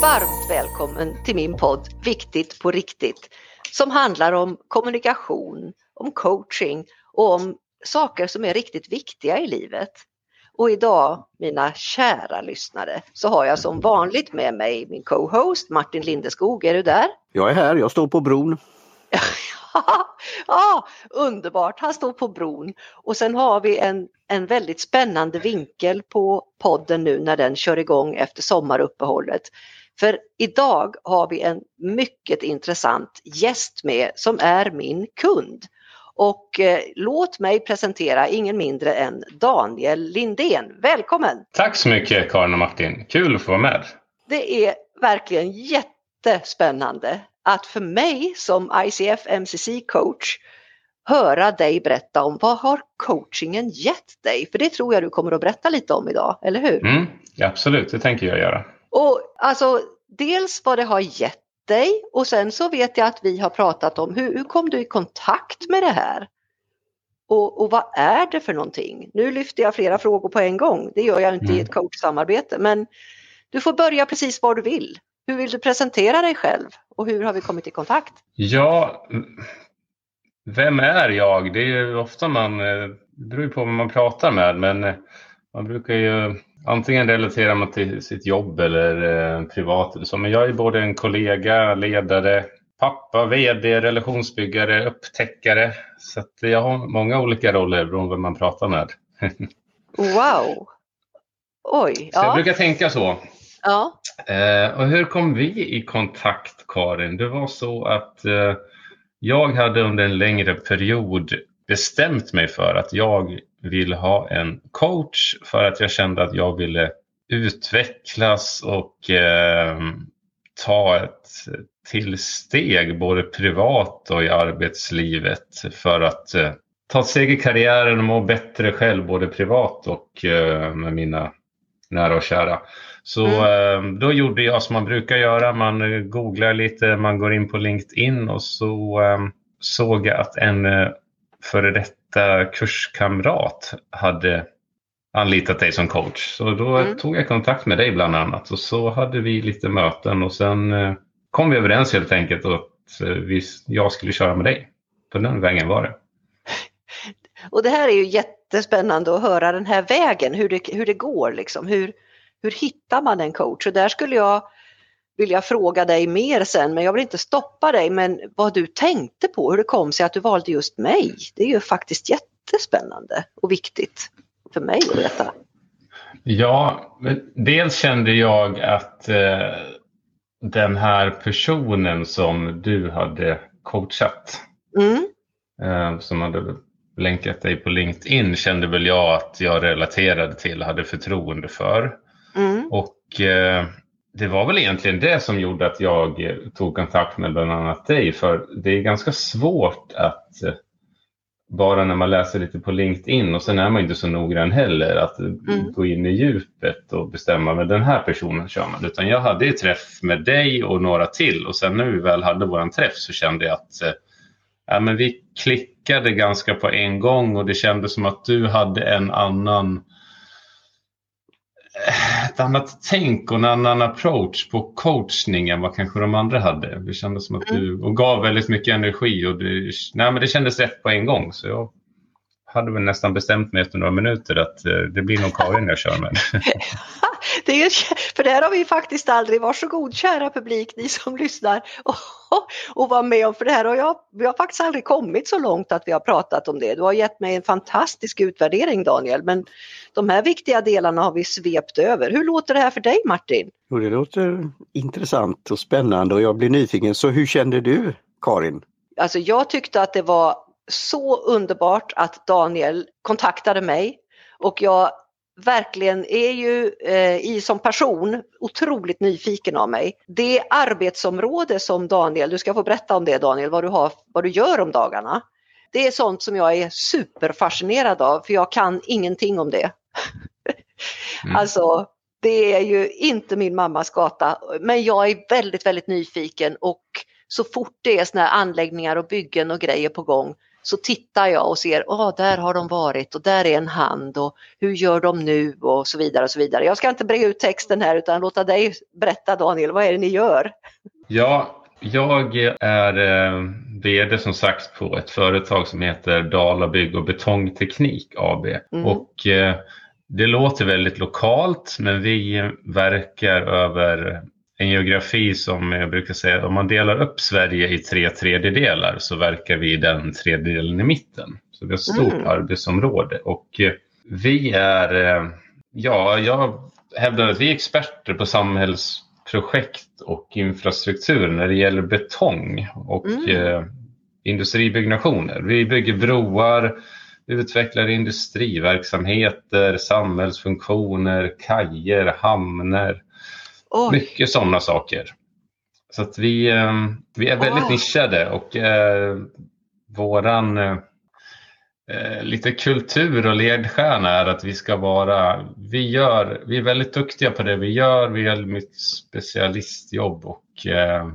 varmt välkommen till min podd Viktigt på riktigt som handlar om kommunikation, om coaching och om saker som är riktigt viktiga i livet. Och idag, mina kära lyssnare, så har jag som vanligt med mig min co-host Martin Lindeskog. Är du där? Jag är här, jag står på bron. ja, underbart, han står på bron. Och sen har vi en, en väldigt spännande vinkel på podden nu när den kör igång efter sommaruppehållet. För idag har vi en mycket intressant gäst med som är min kund. Och eh, låt mig presentera ingen mindre än Daniel Lindén. Välkommen! Tack så mycket Karin och Martin, kul att få vara med. Det är verkligen jättespännande att för mig som ICF MCC coach höra dig berätta om vad har coachingen gett dig? För det tror jag du kommer att berätta lite om idag, eller hur? Mm, absolut, det tänker jag göra. Och alltså dels vad det har gett dig och sen så vet jag att vi har pratat om hur, hur kom du i kontakt med det här? Och, och, vad är det för någonting? Nu lyfter jag flera frågor på en gång. Det gör jag inte mm. i ett coachsamarbete men du får börja precis var du vill. Hur vill du presentera dig själv och hur har vi kommit i kontakt? Ja, vem är jag? Det är ju ofta man, eh, det beror på vem man pratar med men eh, man brukar ju Antingen relaterar man till sitt jobb eller eh, privat. Så, men jag är både en kollega, ledare, pappa, vd, relationsbyggare, upptäckare. Så jag har många olika roller beroende på vem man pratar med. wow! Oj! Så ja. jag brukar tänka så. Ja. Eh, och hur kom vi i kontakt Karin? Det var så att eh, jag hade under en längre period bestämt mig för att jag vill ha en coach för att jag kände att jag ville utvecklas och eh, ta ett till steg både privat och i arbetslivet för att eh, ta ett steg i karriären och må bättre själv både privat och eh, med mina nära och kära. Så mm. eh, då gjorde jag som man brukar göra, man googlar lite, man går in på LinkedIn och så eh, såg jag att en eh, före detta kurskamrat hade anlitat dig som coach. Så då mm. tog jag kontakt med dig bland annat och så hade vi lite möten och sen eh, kom vi överens helt enkelt att eh, jag skulle köra med dig. På den vägen var det. Och det här är ju jättespännande att höra den här vägen, hur det, hur det går liksom. Hur, hur hittar man en coach? Och där skulle jag vilja fråga dig mer sen, men jag vill inte stoppa dig. Men vad du tänkte på, hur det kom sig att du valde just mig, det är ju faktiskt jättespännande och viktigt för mig att veta. Ja, dels kände jag att eh, den här personen som du hade coachat, mm. eh, som hade länkat dig på LinkedIn, kände väl jag att jag relaterade till, hade förtroende för. Mm. Och eh, det var väl egentligen det som gjorde att jag eh, tog kontakt med bland annat dig. För det är ganska svårt att eh, bara när man läser lite på LinkedIn och sen är man inte så noggrann heller att mm. gå in i djupet och bestämma med den här personen kör man. Utan jag hade ju träff med dig och några till och sen när vi väl hade våran träff så kände jag att eh, ja, men vi klickade ganska på en gång och det kändes som att du hade en annan ett annat tänk och en annan approach på coachning än vad kanske de andra hade. Det kändes som att mm. du och gav väldigt mycket energi och det, nej, men det kändes rätt på en gång. Så jag hade väl nästan bestämt mig efter några minuter att eh, det blir nog Karin jag kör med. det är, för det här har vi faktiskt aldrig, varsågod kära publik, ni som lyssnar och, och var med om, för det här har jag, vi har faktiskt aldrig kommit så långt att vi har pratat om det. Du har gett mig en fantastisk utvärdering Daniel, men de här viktiga delarna har vi svept över. Hur låter det här för dig Martin? Jo, det låter intressant och spännande och jag blir nyfiken. Så hur kände du Karin? Alltså jag tyckte att det var så underbart att Daniel kontaktade mig och jag verkligen är ju eh, i som person otroligt nyfiken av mig. Det arbetsområde som Daniel, du ska få berätta om det Daniel, vad du, har, vad du gör om dagarna. Det är sånt som jag är superfascinerad av för jag kan ingenting om det. Mm. Alltså det är ju inte min mammas gata men jag är väldigt väldigt nyfiken och så fort det är såna anläggningar och byggen och grejer på gång så tittar jag och ser, åh där har de varit och där är en hand och hur gör de nu och så vidare och så vidare. Jag ska inte bre ut texten här utan låta dig berätta Daniel, vad är det ni gör? Ja, jag är eh, VD som sagt på ett företag som heter Dala Bygg och Betongteknik AB. Mm. Och eh, det låter väldigt lokalt men vi verkar över en geografi som jag brukar säga, om man delar upp Sverige i tre tredjedelar så verkar vi i den tredjedelen i mitten. Så vi har ett stort mm. arbetsområde och eh, vi är, eh, ja, jag hävdar att vi är experter på samhällsprojekt och infrastruktur när det gäller betong och mm. eh, industribyggnationer. Vi bygger broar, utvecklar industriverksamheter, samhällsfunktioner, kajer, hamnar, Oj. Mycket sådana saker. Så att vi, eh, vi är väldigt oh. nischade och eh, våran eh, eh, lite kultur och ledstjärna är att vi ska vara, vi, gör, vi är väldigt duktiga på det vi gör, vi gör mycket specialistjobb och eh,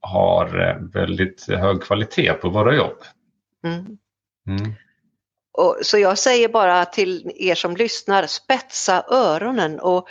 har eh, väldigt hög kvalitet på våra jobb. Mm. Mm. Och, så jag säger bara till er som lyssnar, spetsa öronen och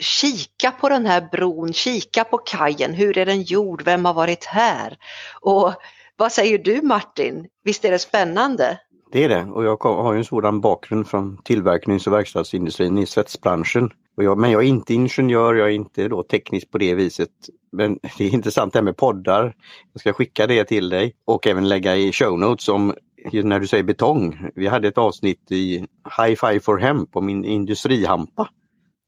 kika på den här bron, kika på kajen, hur är den gjord, vem har varit här? Och vad säger du Martin, visst är det spännande? Det är det och jag har ju en sådan bakgrund från tillverknings och verkstadsindustrin i svetsbranschen. Och jag, men jag är inte ingenjör, jag är inte då teknisk på det viset. Men det är intressant det här med poddar. Jag ska skicka det till dig och även lägga i show notes om när du säger betong. Vi hade ett avsnitt i High Five for Hemp om min industrihampa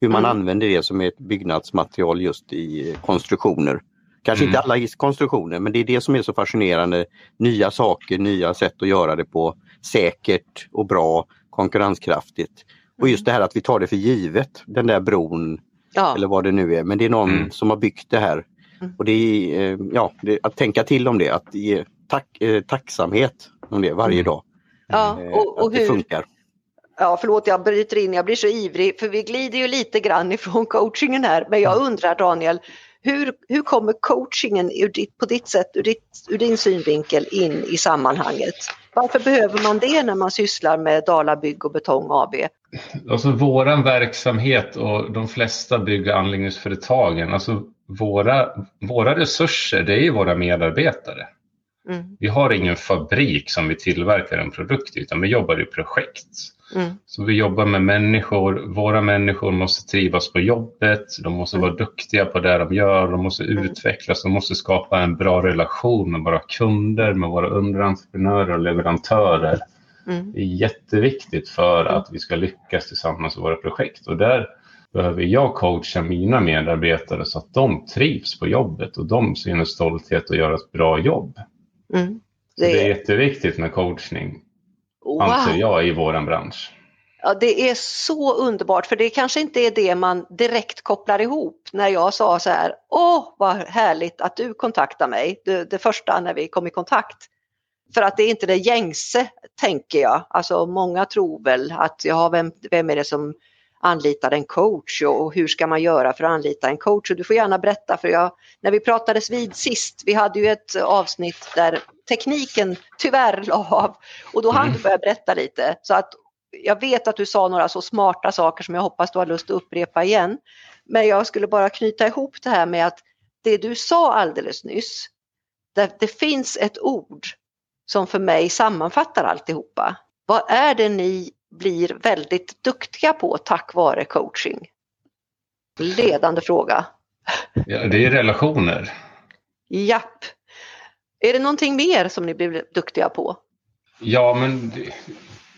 hur man mm. använder det som ett byggnadsmaterial just i konstruktioner. Kanske mm. inte alla konstruktioner men det är det som är så fascinerande. Nya saker, nya sätt att göra det på. Säkert och bra, konkurrenskraftigt. Och just det här att vi tar det för givet, den där bron ja. eller vad det nu är. Men det är någon mm. som har byggt det här. Mm. Och det är, eh, ja, det, att tänka till om det, att ge tack, eh, tacksamhet om det varje mm. dag. Ja, eh, och, och att det funkar. Ja, förlåt jag bryter in, jag blir så ivrig för vi glider ju lite grann ifrån coachingen här. Men jag undrar Daniel, hur, hur kommer coachingen ur ditt, på ditt sätt, ur, ditt, ur din synvinkel in i sammanhanget? Varför behöver man det när man sysslar med Dala Bygg och Betong AB? Alltså våran verksamhet och de flesta bygg och anläggningsföretagen, alltså våra, våra resurser det är ju våra medarbetare. Mm. Vi har ingen fabrik som vi tillverkar en produkt utan vi jobbar i projekt. Mm. Så vi jobbar med människor. Våra människor måste trivas på jobbet. De måste vara duktiga på det de gör. De måste mm. utvecklas. De måste skapa en bra relation med våra kunder, med våra underentreprenörer och leverantörer. Mm. Det är jätteviktigt för mm. att vi ska lyckas tillsammans med våra projekt. Och där behöver jag coacha mina medarbetare så att de trivs på jobbet och de ser en stolthet att göra ett bra jobb. Mm. Det... det är jätteviktigt med coachning. Wow. Anser jag i våran bransch. Ja, det är så underbart för det kanske inte är det man direkt kopplar ihop när jag sa så här, åh vad härligt att du kontaktar mig, det, det första när vi kom i kontakt. För att det är inte det gängse, tänker jag. Alltså många tror väl att, ja, vem, vem är det som anlitar en coach och hur ska man göra för att anlita en coach? Och du får gärna berätta för jag, när vi pratades vid sist, vi hade ju ett avsnitt där tekniken tyvärr la av och då hann du mm. börja berätta lite. Så att jag vet att du sa några så smarta saker som jag hoppas du har lust att upprepa igen. Men jag skulle bara knyta ihop det här med att det du sa alldeles nyss, det, det finns ett ord som för mig sammanfattar alltihopa. Vad är det ni blir väldigt duktiga på tack vare coaching? Ledande fråga. Ja, det är relationer. Japp. Är det någonting mer som ni blir duktiga på? Ja, men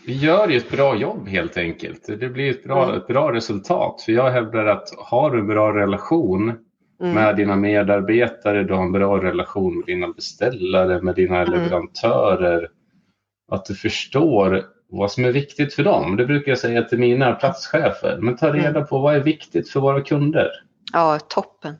vi gör ju ett bra jobb helt enkelt. Det blir ett bra, mm. ett bra resultat. För jag hävdar att har du en bra relation mm. med dina medarbetare, du har en bra relation med dina beställare, med dina mm. leverantörer, att du förstår vad som är viktigt för dem. Det brukar jag säga till mina platschefer. Men ta reda mm. på vad är viktigt för våra kunder. Ja, toppen.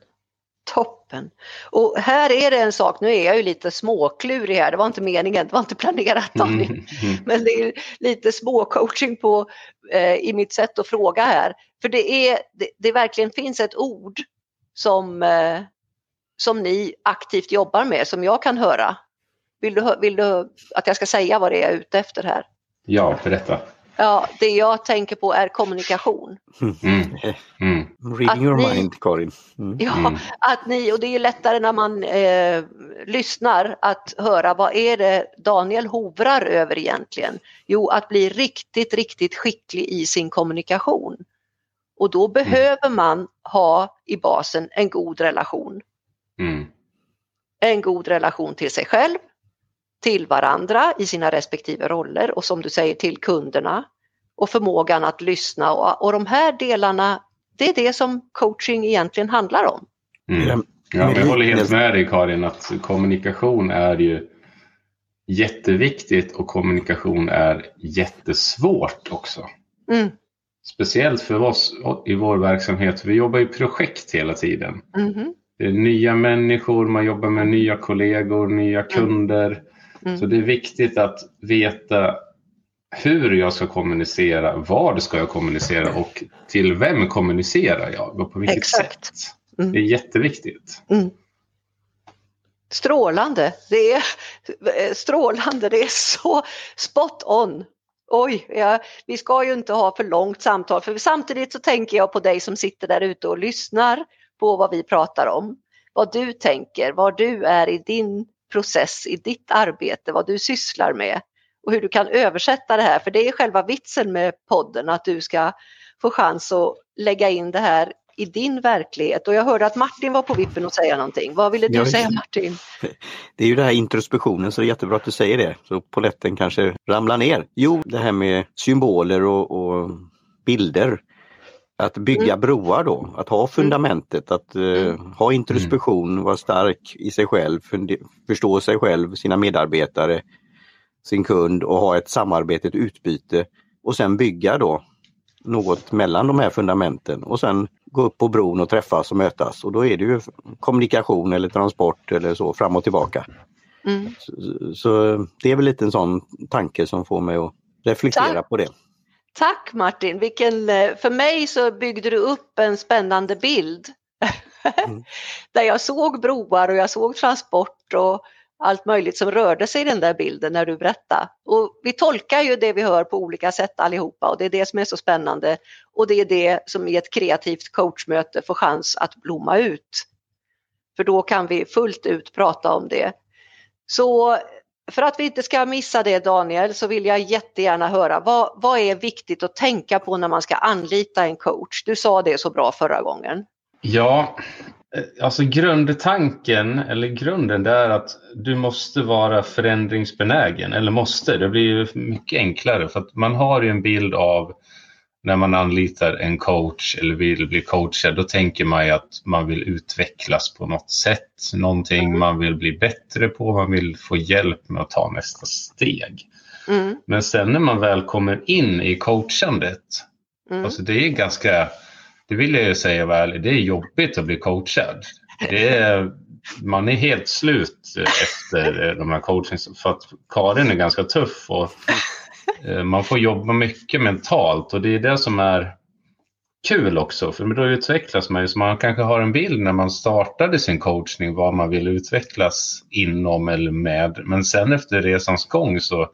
Toppen. Och här är det en sak, nu är jag ju lite småklurig här, det var inte meningen, det var inte planerat mm. mm. Men det är lite småcoaching på, eh, i mitt sätt att fråga här. För det, är, det, det verkligen finns ett ord som, eh, som ni aktivt jobbar med, som jag kan höra. Vill du, vill du att jag ska säga vad det är jag är ute efter här? Ja, berätta. Ja, det jag tänker på är kommunikation. Mm. Mm. Reading Att your ni- mind, Karin. Mm. Ja, Mm. att ni, och det är ju lättare när man eh, lyssnar att höra vad är det Daniel hovrar över egentligen? Jo, att bli riktigt, riktigt skicklig i sin kommunikation. Och då behöver man ha i basen en god relation. Mm. En god relation till sig själv, till varandra i sina respektive roller och som du säger till kunderna och förmågan att lyssna och, och de här delarna det är det som coaching egentligen handlar om. Mm. Ja, jag håller helt med dig Karin att kommunikation är ju jätteviktigt och kommunikation är jättesvårt också. Mm, Speciellt för oss i vår verksamhet. Vi jobbar i projekt hela tiden. mhm, Det är nya människor, man jobbar med nya kollegor, nya kunder. Mm. Så det är viktigt att veta hur jag ska kommunicera, vad ska jag kommunicera och till vem kommunicerar jag och på vilket Exakt. sätt. Mm. Det är jätteviktigt. Mm. Strålande, det är strålande, det är så spot on. Oj, ja, vi ska ju inte ha för långt samtal för samtidigt så tänker jag på dig som sitter där ute och lyssnar på vad vi pratar om. Vad du tänker, var du är i din process, i ditt arbete, vad du sysslar med och hur du kan översätta det här. För det är själva vitsen med podden, att du ska få chans att lägga in det här i din verklighet. Och jag hörde att Martin var på vippen att säga någonting. Vad ville du Ja, säga Martin? Det är ju det här introspektionen, så det är jättebra att du säger det. Så poletten kanske ramlar ner. Jo, det här med symboler och, och bilder. Att bygga broar då, att ha fundamentet, att eh, ha introspektion, vara stark i sig själv, förstå sig själv, sina medarbetare, sin kund och ha ett samarbete, ett utbyte. Och sen bygga då något mellan de här fundamenten och sen gå upp på bron och träffas och mötas. Och då är det ju kommunikation eller transport eller så fram och tillbaka. Mm. Så, så det är väl lite en sån tanke som får mig att reflektera Tack. på det. Tack Martin, Vilken, eh, för mig så byggde du upp en spännande bild. Mm. Där jag såg broar och jag såg transport och allt möjligt som rörde sig i den där bilden när du berättade. Och vi tolkar ju det vi hör på olika sätt allihopa och det är det som är så spännande. Och det är det som i ett kreativt coachmöte får chans att blomma ut. För då kan vi fullt ut prata om det. Så för att vi inte ska missa det Daniel så vill jag jättegärna höra vad, vad är viktigt att tänka på när man ska anlita en coach? Du sa det så bra förra gången. Ja, eh, alltså grundtanken eller grunden det är att du måste vara förändringsbenägen. Eller måste, det blir ju mycket enklare för att man har ju en bild av när man anlitar en coach eller vill bli coachad, då tänker man ju att man vill utvecklas på något sätt. Någonting man vill bli bättre på, man vill få hjälp med att ta nästa steg. Mm, Men sen när man väl kommer in i coachandet, mm, alltså det är ganska, det vill jag ju säga väl, det är jobbigt att bli coachad. Det är, man är helt slut efter de här coaching, för att Karin är ganska tuff och man får jobba mycket mentalt och det är det som är kul också, för då utvecklas man ju. Så man kanske har en bild när man startade sin coachning vad man vill utvecklas inom eller med. Men sen efter resans gång så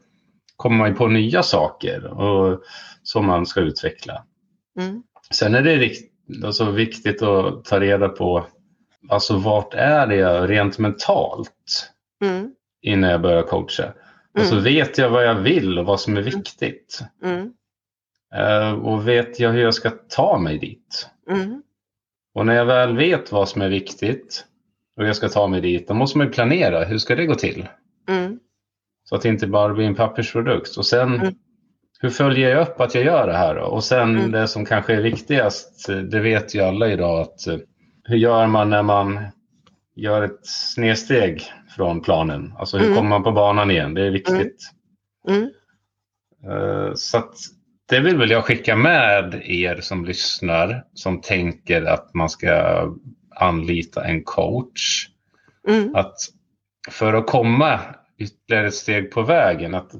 kommer man ju på nya saker och, som man ska utveckla. mm, Sen är det rikt, alltså viktigt att ta reda på alltså vart är jag rent mentalt mm, innan jag börjar coacha. Och så Mm. vet jag vad jag vill och vad som är viktigt. mm, Eh, och vet jag hur jag ska ta mig dit. mm, Och när jag väl vet vad som är viktigt och jag ska ta mig dit, då måste man ju planera. Hur ska det gå till? mm, Så att det inte bara blir en pappersprodukt. Och sen, Mm. hur följer jag upp att jag gör det här då? Och sen Mm. det som kanske är viktigast, det vet ju alla idag, att eh, hur gör man när man gör ett snedsteg från planen? Alltså hur Mm. kommer man på banan igen? Det är viktigt. mm, Eh, Så att det vill väl jag skicka med er som lyssnar som tänker att man ska anlita en coach. mm, Att för att komma ytterligare ett steg på vägen, att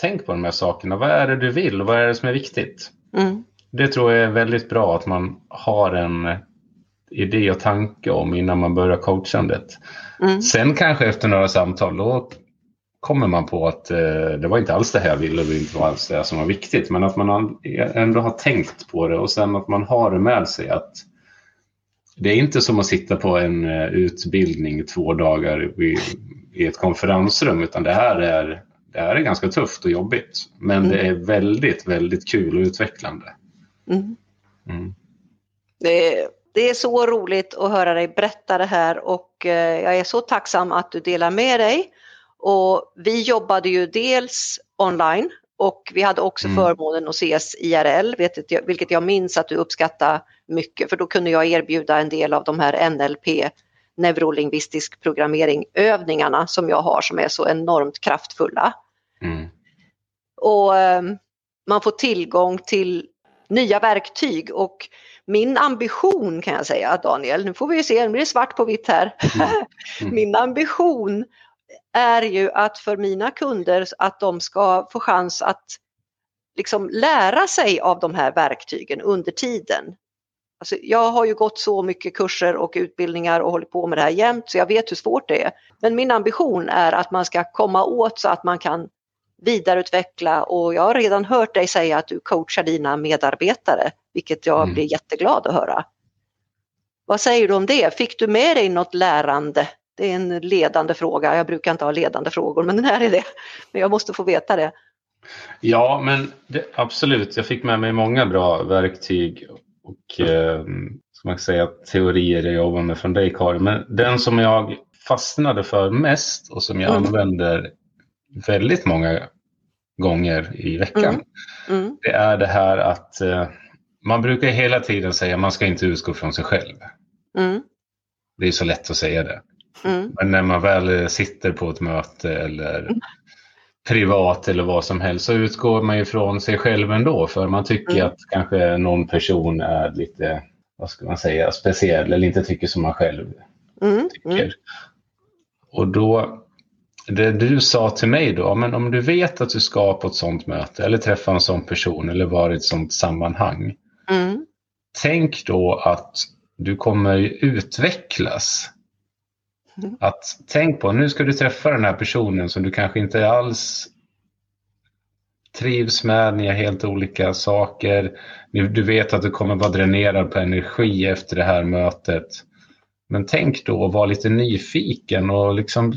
tänk på de här sakerna. Vad är det du vill? Vad är det som är viktigt? mm, Det tror jag är väldigt bra att man har en idé och tanke om innan man börjar coachandet. mm, Sen kanske efter några samtal, då kommer man på att eh, det var inte alls det här jag ville och det inte var alls det som var viktigt. Men att man ändå har tänkt på det och sen att man har det med sig att det är inte som att sitta på en eh, utbildning två dagar i, i ett konferensrum utan det här är det här är ganska tufft och jobbigt. Men mm. det är väldigt, väldigt kul och utvecklande. Mm. Mm. Det, är, det är så roligt att höra dig berätta det här och eh, jag är så tacksam att du delar med dig. Och vi jobbade ju dels online och vi hade också mm. förmånen att ses IRL, vilket jag minns att du uppskattar mycket, för då kunde jag erbjuda en del av de här NLP, neurolingvistisk programmering, övningarna som jag har som är så enormt kraftfulla. Mm. Och um, man får tillgång till nya verktyg och min ambition kan jag säga Daniel, nu får vi se, nu blir det svart på vitt här. Mm. Mm. min ambition är ju att för mina kunder att de ska få chans att liksom lära sig av de här verktygen under tiden. Alltså jag har ju gått så mycket kurser och utbildningar och hållit på med det här jämt så jag vet hur svårt det är. Men min ambition är att man ska komma åt så att man kan vidareutveckla och jag har redan hört dig säga att du coachar dina medarbetare, vilket jag mm. blir jätteglad att höra. Vad säger du om det? Fick du med dig något lärande? Det är en ledande fråga. Jag brukar inte ha ledande frågor, men den här är det. Men jag måste få veta det. Ja, men det, absolut. Jag fick med mig många bra verktyg och eh, ska man säga, teorier jag jobbar med från dig Karin. Men den som jag fastnade för mest och som jag mm. använder väldigt många gånger i veckan. Mm. Mm. Det är det här att eh, man brukar hela tiden säga att man ska inte utgå från sig själv. Mm. Det är så lätt att säga det. Mm. Men när man väl sitter på ett möte eller mm. privat eller vad som helst så utgår man ju från sig själv ändå för man tycker mm. att kanske någon person är lite, vad ska man säga, speciell eller inte tycker som man själv tycker. Och då det du sa till mig då, men om du vet att du ska på ett sånt möte eller träffa en sån person eller vara i ett sånt sammanhang. Mm. Tänk då att du kommer utvecklas. Mm. Att tänk på, nu ska du träffa den här personen som du kanske inte alls trivs med, ni har helt olika saker. Du vet att du kommer vara dränerad på energi efter det här mötet. Men tänk då att vara lite nyfiken och liksom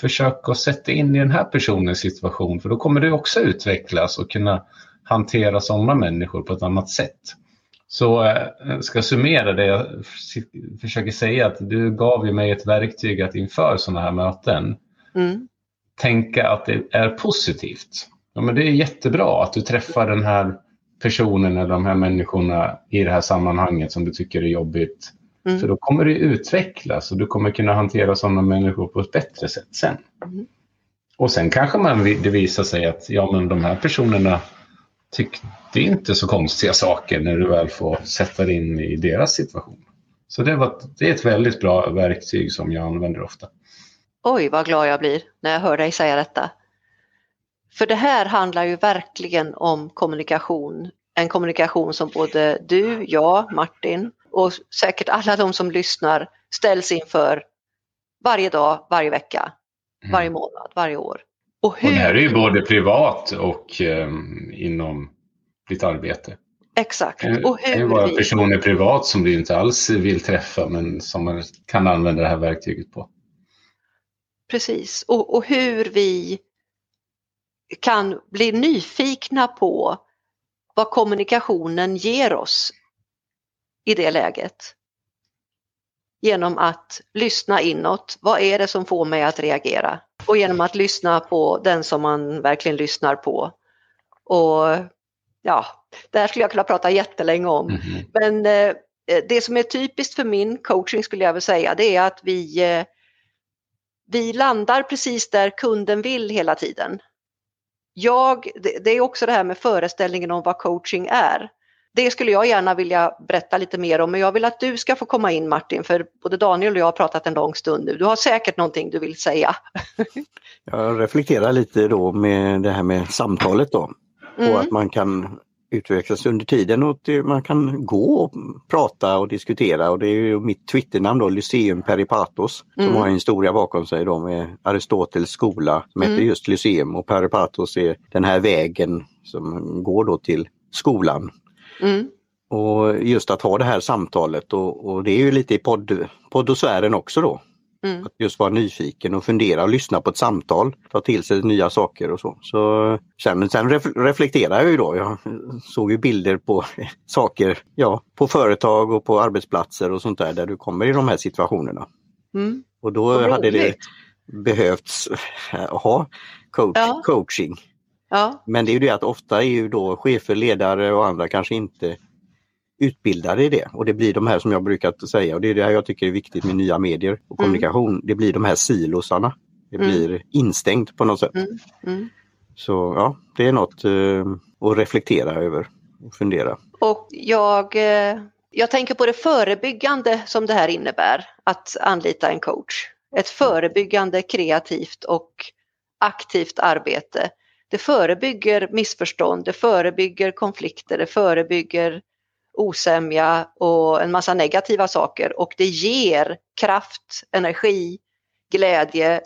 försök att sätta in i den här personens situation för då kommer du också utvecklas och kunna hantera sådana människor på ett annat sätt. Så eh, ska jag summera det jag försöker säga att du gav ju mig ett verktyg att inför sådana här möten mm. tänka att det är positivt. Ja, men det är jättebra att du träffar den här personen eller de här människorna i det här sammanhanget som du tycker är jobbigt. Mm. För då kommer det utvecklas och du kommer kunna hantera sådana människor på ett bättre sätt sen. Mm. Och sen kanske man, det visar sig att ja, men de här personerna tyckte inte så konstiga saker när du väl får sätta dig in i deras situation. Så det, var, det är ett väldigt bra verktyg som jag använder ofta. Oj, vad glad jag blir när jag hör dig säga detta. För det här handlar ju verkligen om kommunikation. En kommunikation som både du, jag, Martin och säkert alla de som lyssnar ställs inför varje dag, varje vecka, mm. varje månad, varje år. Och, hur... och det här är ju både privat och um, inom ditt arbete. Exakt. Och hur det kan vara vi... personer privat som du inte alls vill träffa men som man kan använda det här verktyget på. Precis, och, och hur vi kan bli nyfikna på vad kommunikationen ger oss i det läget. Genom att lyssna inåt. Vad är det som får mig att reagera? Och genom att lyssna på den som man verkligen lyssnar på. Och ja, det här skulle jag kunna prata jättelänge om. Mm -hmm. Men eh, det som är typiskt för min coaching skulle jag vilja säga det är att vi, eh, vi landar precis där kunden vill hela tiden. Jag, det, det är också det här med föreställningen om vad coaching är det skulle jag gärna vilja berätta lite mer om, men jag vill att du ska få komma in Martin, för både Daniel och jag har pratat en lång stund nu. Du har säkert någonting du vill säga. jag reflekterar lite då med det här med samtalet då. Mm. Och att man kan utvecklas under tiden och man kan gå och prata och diskutera och det är ju mitt Twitternamn då, Lyceum Peripatos, mm. som har en historia bakom sig då med Aristoteles skola som mm. heter just Lyceum och Peripatos är den här vägen som går då till skolan. Mm. Och just att ha det här samtalet och, och det är ju lite i podd, poddosfären också då. Mm. Att just vara nyfiken och fundera och lyssna på ett samtal, ta till sig nya saker och så. så sen, sen reflekterar jag ju då. Jag såg ju bilder på saker ja, på företag och på arbetsplatser och sånt där, där du kommer i de här situationerna. Mm. Och då hade det behövts ha coach, ja. coaching. Ja. Men det är ju det att ofta är ju då chefer, ledare och andra kanske inte utbildade i det och det blir de här som jag brukar säga och det är det här jag tycker är viktigt med nya medier och mm. kommunikation. Mm. Det blir de här silosarna. Det mm. blir instängt på något sätt. Mm. mm. Så ja, det är något uh, att reflektera över och fundera. Och jag, eh, jag tänker på det förebyggande som det här innebär att anlita en coach. Ett förebyggande kreativt och aktivt arbete. Det förebygger missförstånd, det förebygger konflikter, det förebygger osämja och en massa negativa saker och det ger kraft, energi, glädje,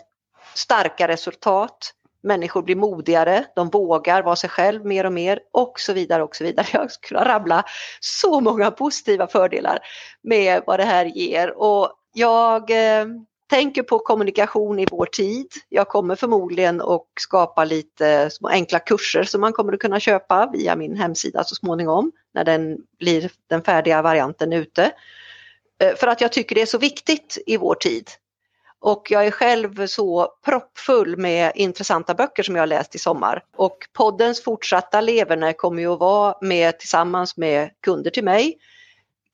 starka resultat. Människor blir modigare, de vågar vara sig själv mer och mer och så vidare och så vidare. Jag skulle rabbla så många positiva fördelar med vad det här ger och jag eh, tänker på kommunikation i vår tid. Jag kommer förmodligen att skapa lite små enkla kurser som man kommer att kunna köpa via min hemsida så småningom när den blir den färdiga varianten ute. Eh, för att jag tycker det är så viktigt i vår tid. Och jag är själv så proppfull med intressanta böcker som jag har läst i sommar. Och poddens fortsatta leverne kommer ju att vara med tillsammans med kunder till mig,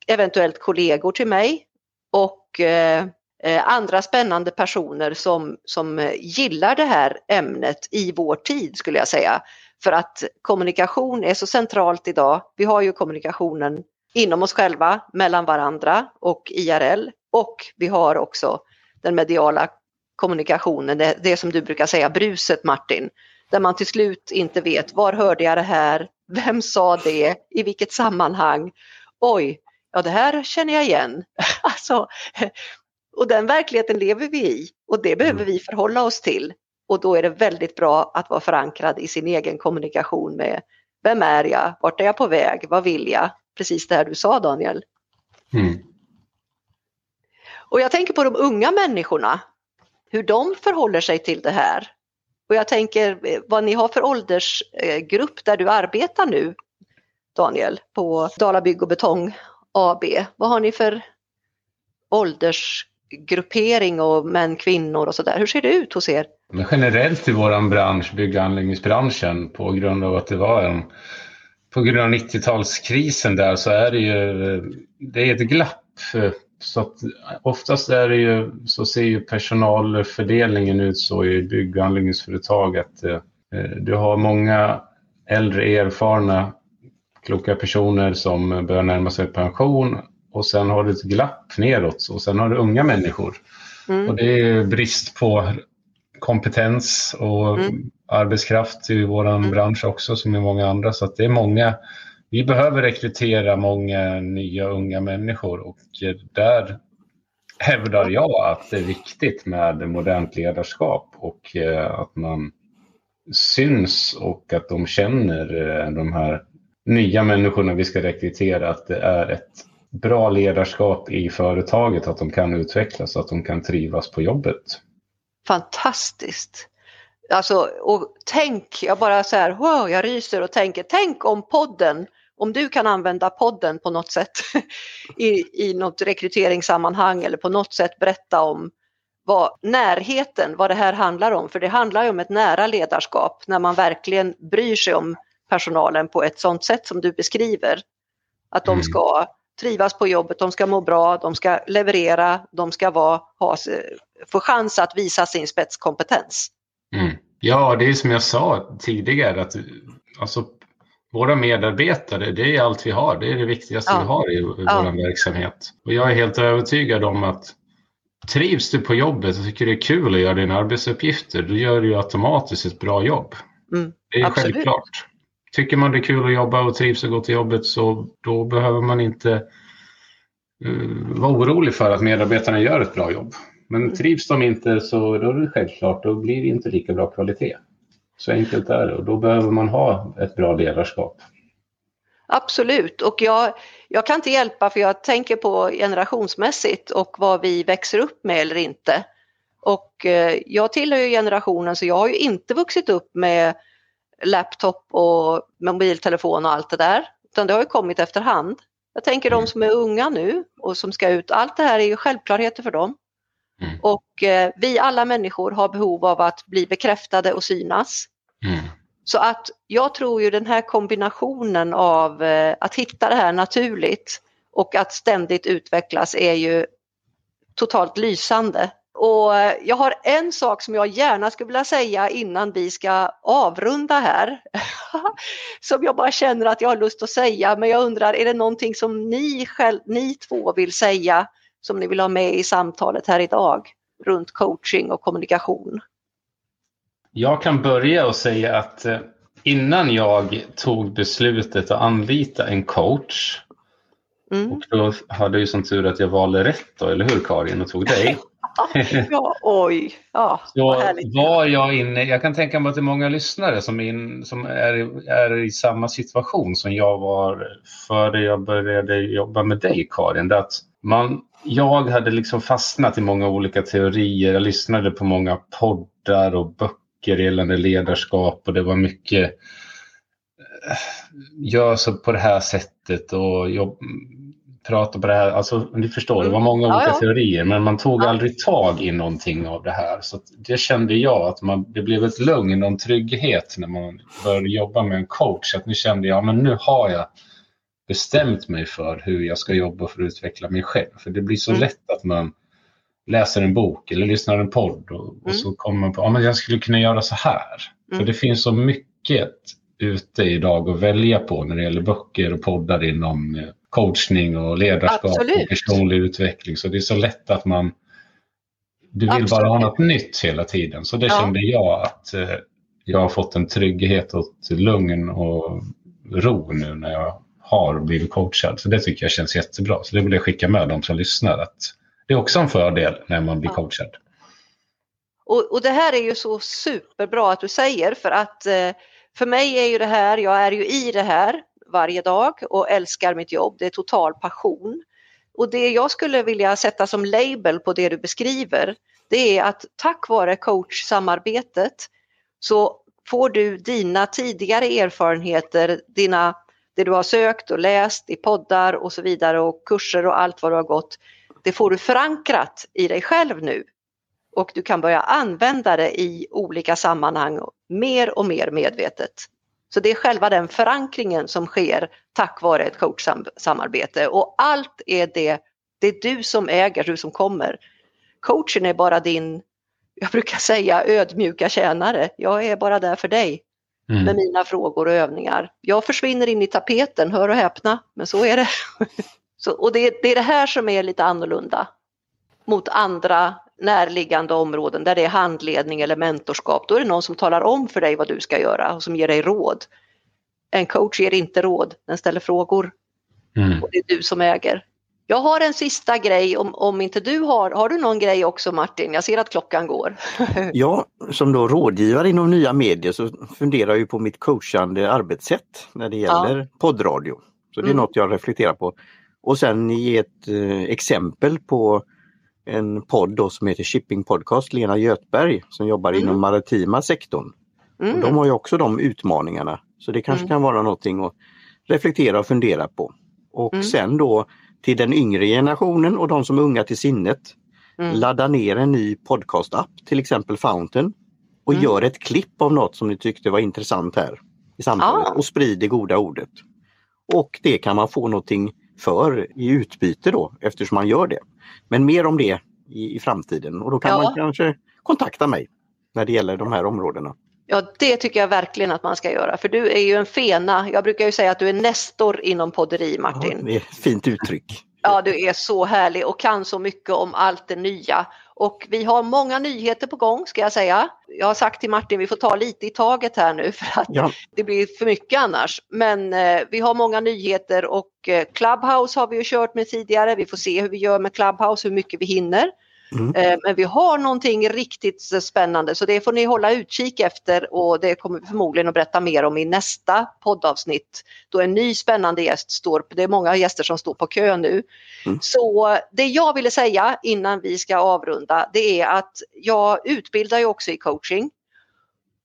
eventuellt kollegor till mig och Eh, Eh, andra spännande personer som, som gillar det här ämnet i vår tid skulle jag säga. För att kommunikation är så centralt idag. Vi har ju kommunikationen inom oss själva, mellan varandra och IRL och vi har också den mediala kommunikationen, det, det som du brukar säga bruset Martin, där man till slut inte vet var hörde jag det här, vem sa det, i vilket sammanhang, oj, ja det här känner jag igen. alltså, och den verkligheten lever vi i och det behöver mm. vi förhålla oss till. Och då är det väldigt bra att vara förankrad i sin egen kommunikation med vem är jag, vart är jag på väg, vad vill jag? Precis det här du sa Daniel. Mm. Och jag tänker på de unga människorna, hur de förhåller sig till det här. Och jag tänker vad ni har för åldersgrupp där du arbetar nu, Daniel, på Dala Bygg och Betong AB. Vad har ni för ålders gruppering och män, kvinnor och sådär. Hur ser det ut hos er? Men generellt i vår bransch, bygg och anläggningsbranschen, på grund av att det var en på grund av 90-talskrisen där så är det ju det är ett glapp. Så att oftast är det ju, så ser ju personalfördelningen ut så i bygg och anläggningsföretag att eh, du har många äldre erfarna kloka personer som börjar närma sig pension och sen har du ett glapp neråt och sen har du unga människor. Mm. Och det är brist på kompetens och mm. arbetskraft i vår mm. bransch också som i många andra. Så att det är många, vi behöver rekrytera många nya unga människor och där hävdar jag att det är viktigt med modernt ledarskap och eh, att man syns och att de känner eh, de här nya människorna vi ska rekrytera att det är ett bra ledarskap i företaget, att de kan utvecklas, att de kan trivas på jobbet. Fantastiskt! Alltså, och tänk, jag bara så här, wow, jag ryser och tänker, tänk om podden, om du kan använda podden på något sätt i, i något rekryteringssammanhang eller på något sätt berätta om vad närheten, vad det här handlar om. För det handlar ju om ett nära ledarskap när man verkligen bryr sig om personalen på ett sådant sätt som du beskriver. Att de mm. ska trivas på jobbet, de ska må bra, de ska leverera, de ska vara, ha, få chans att visa sin spetskompetens. Mm. Ja, det är som jag sa tidigare att alltså, våra medarbetare, det är allt vi har. Det är det viktigaste ja. vi har i, i ja. vår verksamhet. Och jag är helt övertygad om att trivs du på jobbet och tycker det är kul att göra dina arbetsuppgifter, då gör du ju automatiskt ett bra jobb. Mm. Det är Absolut. självklart. Tycker man det är kul att jobba och trivs och gå till jobbet så då behöver man inte uh, vara orolig för att medarbetarna gör ett bra jobb. Men mm. trivs de inte så då är det självklart, då blir det inte lika bra kvalitet. Så enkelt är det och då behöver man ha ett bra ledarskap. Absolut och jag, jag kan inte hjälpa för jag tänker på generationsmässigt och vad vi växer upp med eller inte. Och eh, jag tillhör ju generationen så jag har ju inte vuxit upp med laptop och mobiltelefon och allt det där. Utan det har ju kommit efterhand. Jag tänker de som är unga nu och som ska ut, allt det här är ju självklarheter för dem. Mm. Och eh, vi alla människor har behov av att bli bekräftade och synas. Mm. Så att jag tror ju den här kombinationen av eh, att hitta det här naturligt och att ständigt utvecklas är ju totalt lysande. Och jag har en sak som jag gärna skulle vilja säga innan vi ska avrunda här. som jag bara känner att jag har lust att säga men jag undrar är det någonting som ni, själv, ni två vill säga som ni vill ha med i samtalet här idag runt coaching och kommunikation? Jag kan börja och säga att eh, innan jag tog beslutet att anlita en coach mm. och då hade jag som tur att jag valde rätt då, eller hur Karin, och tog dig. ja, oj. Ja, så var jag inne, jag kan tänka mig att det är många lyssnare som, in, som är, är i samma situation som jag var före jag började jobba med dig Karin. Det att man, jag hade liksom fastnat i många olika teorier, jag lyssnade på många poddar och böcker gällande ledarskap och det var mycket eh, gör så på det här sättet och jobb, prata på det här. Alltså, ni förstår, det var många olika ja, teorier men man tog ja. aldrig tag i någonting av det här. Så det kände jag att man, det blev ett lugn och en trygghet när man började jobba med en coach. Att nu kände jag men nu har jag bestämt mig för hur jag ska jobba för att utveckla mig själv. För det blir så mm. lätt att man läser en bok eller lyssnar en podd och, och mm. så kommer man på att ja, jag skulle kunna göra så här. Mm. För det finns så mycket ute idag att välja på när det gäller böcker och poddar inom eh, coachning och ledarskap Absolut. och personlig utveckling. Så det är så lätt att man du vill Absolut. bara ha något nytt hela tiden. Så det ja. kände jag att eh, jag har fått en trygghet och lugn och ro nu när jag har blivit coachad. Så det tycker jag känns jättebra. Så det vill jag skicka med de som lyssnar. Att det är också en fördel när man blir ja. coachad. Och, och, det här är ju så superbra att du säger för att eh, för mig är ju det här, jag är ju i det här varje dag och älskar mitt jobb. Det är total passion. Och det jag skulle vilja sätta som label på det du beskriver, det är att tack vare coachsamarbetet så får du dina tidigare erfarenheter, dina, det du har sökt och läst i poddar och så vidare och kurser och allt vad du har gått, det får du förankrat i dig själv nu. Och du kan börja använda det i olika sammanhang mer och mer medvetet. Så det är själva den förankringen som sker tack vare ett coachsamarbete och allt är det, det är du som äger, du som kommer. Coachen är bara din, jag brukar säga ödmjuka tjänare. Jag är bara där för dig mm. med mina frågor och övningar. Jag försvinner in i tapeten, hör och häpna, men så är det. så, och det, det är det här som är lite annorlunda mot andra närliggande områden där det är handledning eller mentorskap, då är det någon som talar om för dig vad du ska göra och som ger dig råd. En coach ger inte råd, den ställer frågor. Mm. Och det är du som äger. Jag har en sista grej om, om inte du har, har du någon grej också Martin? Jag ser att klockan går. ja, som då rådgivare inom nya medier så funderar jag på mitt coachande arbetssätt när det gäller ja. poddradio. Så det är mm. något jag reflekterar på. Och sen ge ett eh, exempel på en podd då som heter Shipping Podcast, Lena Götberg som jobbar mm. inom maritima sektorn. Mm. de har ju också de utmaningarna. Så det kanske mm. kan vara någonting att reflektera och fundera på. Och mm. sen då till den yngre generationen och de som är unga till sinnet. Mm. Ladda ner en ny podcastapp, till exempel Fountain och mm. gör ett klipp av något som ni tyckte var intressant här i samtalet ah. och sprid det goda ordet. Och det kan man få någonting för i utbyte då eftersom man gör det. Men mer om det i, i framtiden och då kan ja. man kanske kontakta mig när det gäller de här områdena. Ja, det tycker jag verkligen att man ska göra, för du är ju en fena. Jag brukar ju säga att du är nestor inom podderi, Martin. Ja, det är ett fint uttryck. Ja, du är så härlig och kan så mycket om allt det nya. Och vi har många nyheter på gång ska jag säga. Jag har sagt till Martin vi får ta lite i taget här nu för att ja. det blir för mycket annars. Men eh, vi har många nyheter och eh, Clubhouse har vi ju kört med tidigare. Vi får se hur vi gör med Clubhouse, hur mycket vi hinner. Mm. Eh, men vi har någonting riktigt spännande så det får ni hålla utkik efter och det kommer vi förmodligen att berätta mer om i nästa poddavsnitt. Då en ny spännande gäst står, det är många gäster som står på kö nu. Mm. Så det jag ville säga innan vi ska avrunda det är att jag utbildar ju också i coaching.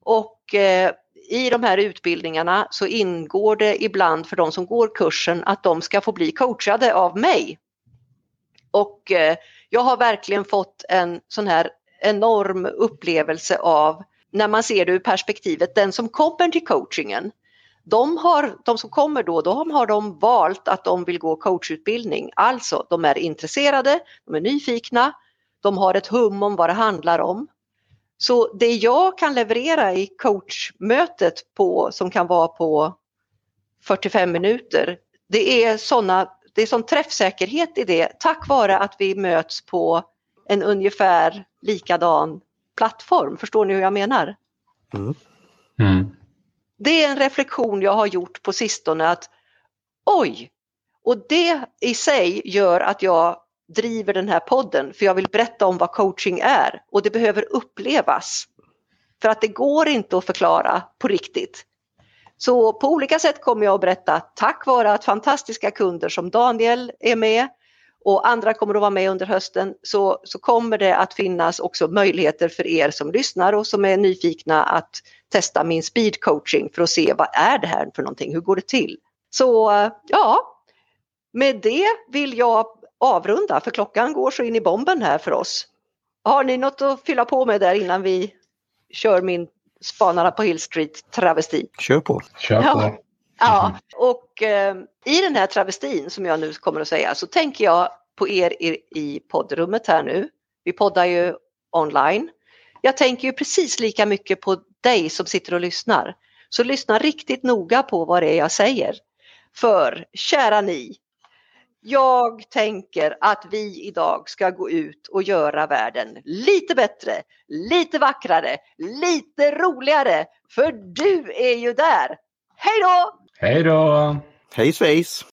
Och eh, i de här utbildningarna så ingår det ibland för de som går kursen att de ska få bli coachade av mig. Och eh, jag har verkligen fått en sån här enorm upplevelse av när man ser det ur perspektivet, den som kommer till coachingen, de, har, de som kommer då, de har de valt att de vill gå coachutbildning. Alltså, de är intresserade, de är nyfikna, de har ett hum om vad det handlar om. Så det jag kan leverera i coachmötet på, som kan vara på 45 minuter, det är sådana det är sån träffsäkerhet i det tack vare att vi möts på en ungefär likadan plattform. Förstår ni hur jag menar? Mm. Mm. Det är en reflektion jag har gjort på sistone att oj, och det i sig gör att jag driver den här podden för jag vill berätta om vad coaching är och det behöver upplevas. För att det går inte att förklara på riktigt. Så på olika sätt kommer jag att berätta tack vare att fantastiska kunder som Daniel är med och andra kommer att vara med under hösten så, så kommer det att finnas också möjligheter för er som lyssnar och som är nyfikna att testa min speed coaching för att se vad är det här för någonting, hur går det till? Så ja, med det vill jag avrunda för klockan går så in i bomben här för oss. Har ni något att fylla på med där innan vi kör min Spanarna på Hill Street travesti. Kör på! Kör på. Ja, ja. och eh, i den här travestin som jag nu kommer att säga så tänker jag på er i, i poddrummet här nu. Vi poddar ju online. Jag tänker ju precis lika mycket på dig som sitter och lyssnar. Så lyssna riktigt noga på vad det är jag säger. För kära ni jag tänker att vi idag ska gå ut och göra världen lite bättre, lite vackrare, lite roligare. För du är ju där. Hej då! Hej då! Hej svejs!